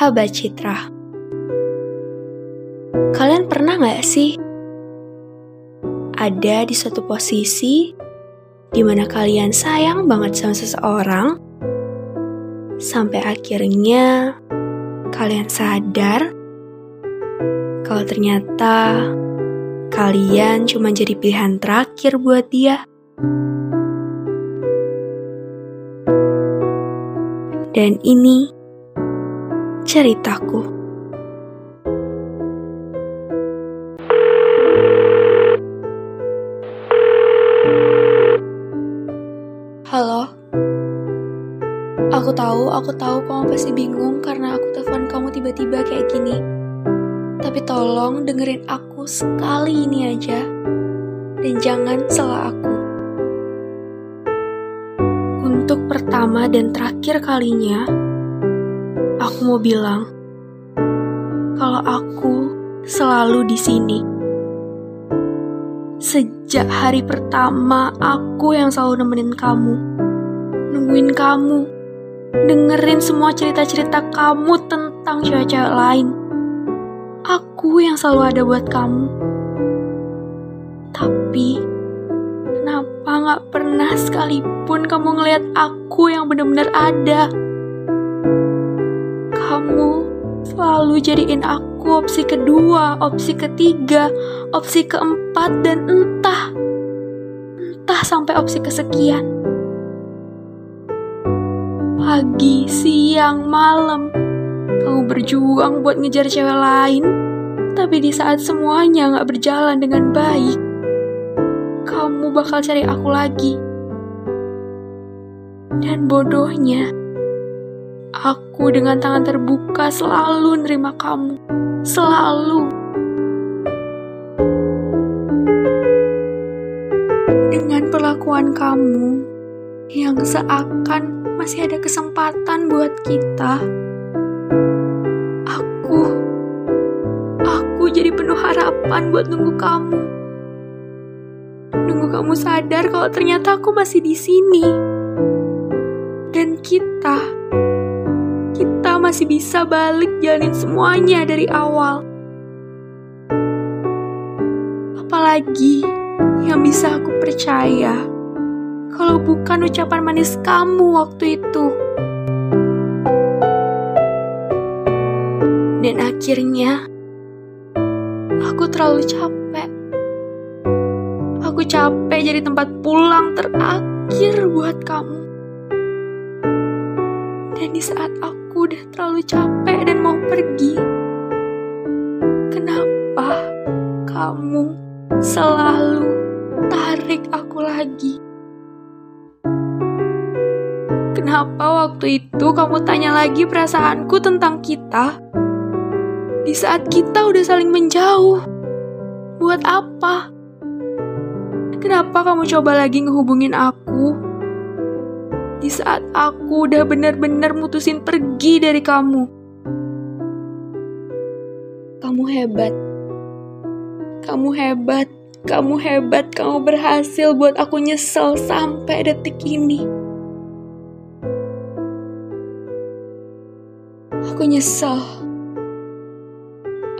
Sahabat Citra Kalian pernah gak sih ada di suatu posisi di mana kalian sayang banget sama seseorang sampai akhirnya kalian sadar kalau ternyata kalian cuma jadi pilihan terakhir buat dia. Dan ini ceritaku. Halo. Aku tahu, aku tahu kamu pasti bingung karena aku telepon kamu tiba-tiba kayak gini. Tapi tolong dengerin aku sekali ini aja. Dan jangan salah aku. Untuk pertama dan terakhir kalinya, aku mau bilang kalau aku selalu di sini. Sejak hari pertama, aku yang selalu nemenin kamu, nungguin kamu, dengerin semua cerita-cerita kamu tentang cewek-cewek lain. Aku yang selalu ada buat kamu. Tapi, kenapa gak pernah sekalipun kamu ngeliat aku yang bener-bener ada? Selalu jadiin aku opsi kedua, opsi ketiga, opsi keempat, dan entah, entah sampai opsi kesekian. Pagi, siang, malam, kamu berjuang buat ngejar cewek lain, tapi di saat semuanya gak berjalan dengan baik, kamu bakal cari aku lagi. Dan bodohnya, aku dengan tangan terbuka selalu nerima kamu. Selalu. Dengan perlakuan kamu yang seakan masih ada kesempatan buat kita. Aku aku jadi penuh harapan buat nunggu kamu. Nunggu kamu sadar kalau ternyata aku masih di sini. Dan kita kita masih bisa balik jalanin semuanya dari awal. Apalagi yang bisa aku percaya kalau bukan ucapan manis kamu waktu itu. Dan akhirnya, aku terlalu capek. Aku capek jadi tempat pulang terakhir buat kamu. Dan di saat aku aku udah terlalu capek dan mau pergi. Kenapa kamu selalu tarik aku lagi? Kenapa waktu itu kamu tanya lagi perasaanku tentang kita? Di saat kita udah saling menjauh. Buat apa? Kenapa kamu coba lagi ngehubungin aku? Di saat aku udah benar-benar mutusin pergi dari kamu. Kamu hebat. Kamu hebat. Kamu hebat. Kamu berhasil buat aku nyesel sampai detik ini. Aku nyesel.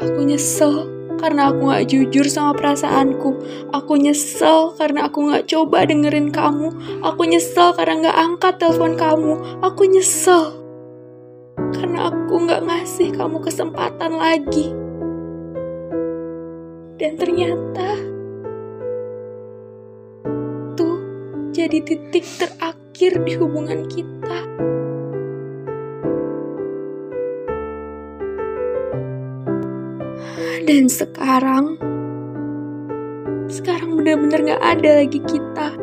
Aku nyesel karena aku gak jujur sama perasaanku. Aku nyesel karena aku gak coba dengerin kamu. Aku nyesel karena gak angkat telepon kamu. Aku nyesel karena aku gak ngasih kamu kesempatan lagi. Dan ternyata tuh jadi titik terakhir di hubungan kita. Dan sekarang, sekarang benar-benar gak ada lagi kita.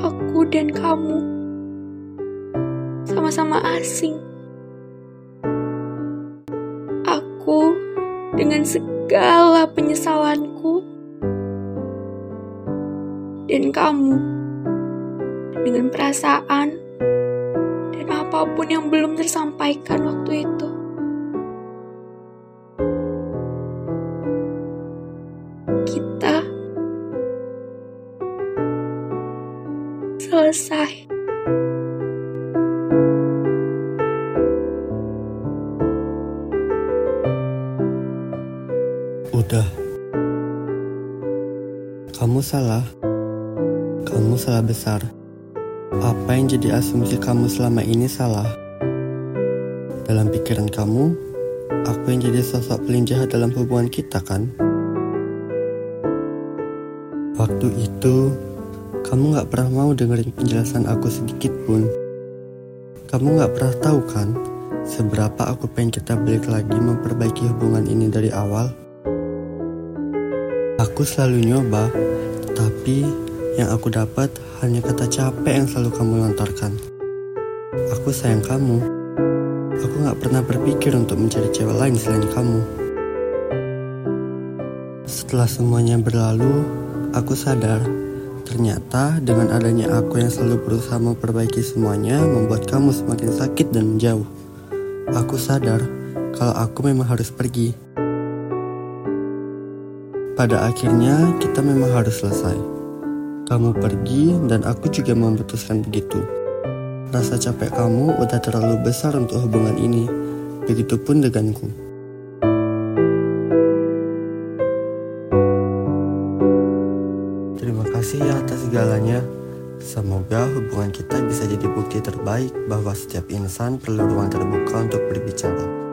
Aku dan kamu sama-sama asing. Aku dengan segala penyesalanku dan kamu dengan perasaan dan apa pun yang belum tersampaikan waktu itu. selesai. Udah, kamu salah. Kamu salah besar. Apa yang jadi asumsi kamu selama ini salah. Dalam pikiran kamu, aku yang jadi sosok paling jahat dalam hubungan kita, kan? Waktu itu, kamu gak pernah mau dengerin penjelasan aku sedikit pun. Kamu gak pernah tahu kan, seberapa aku pengen kita balik lagi memperbaiki hubungan ini dari awal. Aku selalu nyoba, tapi yang aku dapat hanya kata capek yang selalu kamu lontarkan. Aku sayang kamu. Aku gak pernah berpikir untuk mencari cewek lain selain kamu. Setelah semuanya berlalu, aku sadar ternyata dengan adanya aku yang selalu berusaha memperbaiki semuanya membuat kamu semakin sakit dan menjauh. Aku sadar kalau aku memang harus pergi. Pada akhirnya kita memang harus selesai. Kamu pergi dan aku juga memutuskan begitu. Rasa capek kamu udah terlalu besar untuk hubungan ini. Begitupun denganku. Kasih ya atas segalanya. Semoga hubungan kita bisa jadi bukti terbaik bahwa setiap insan perlu ruang terbuka untuk berbicara.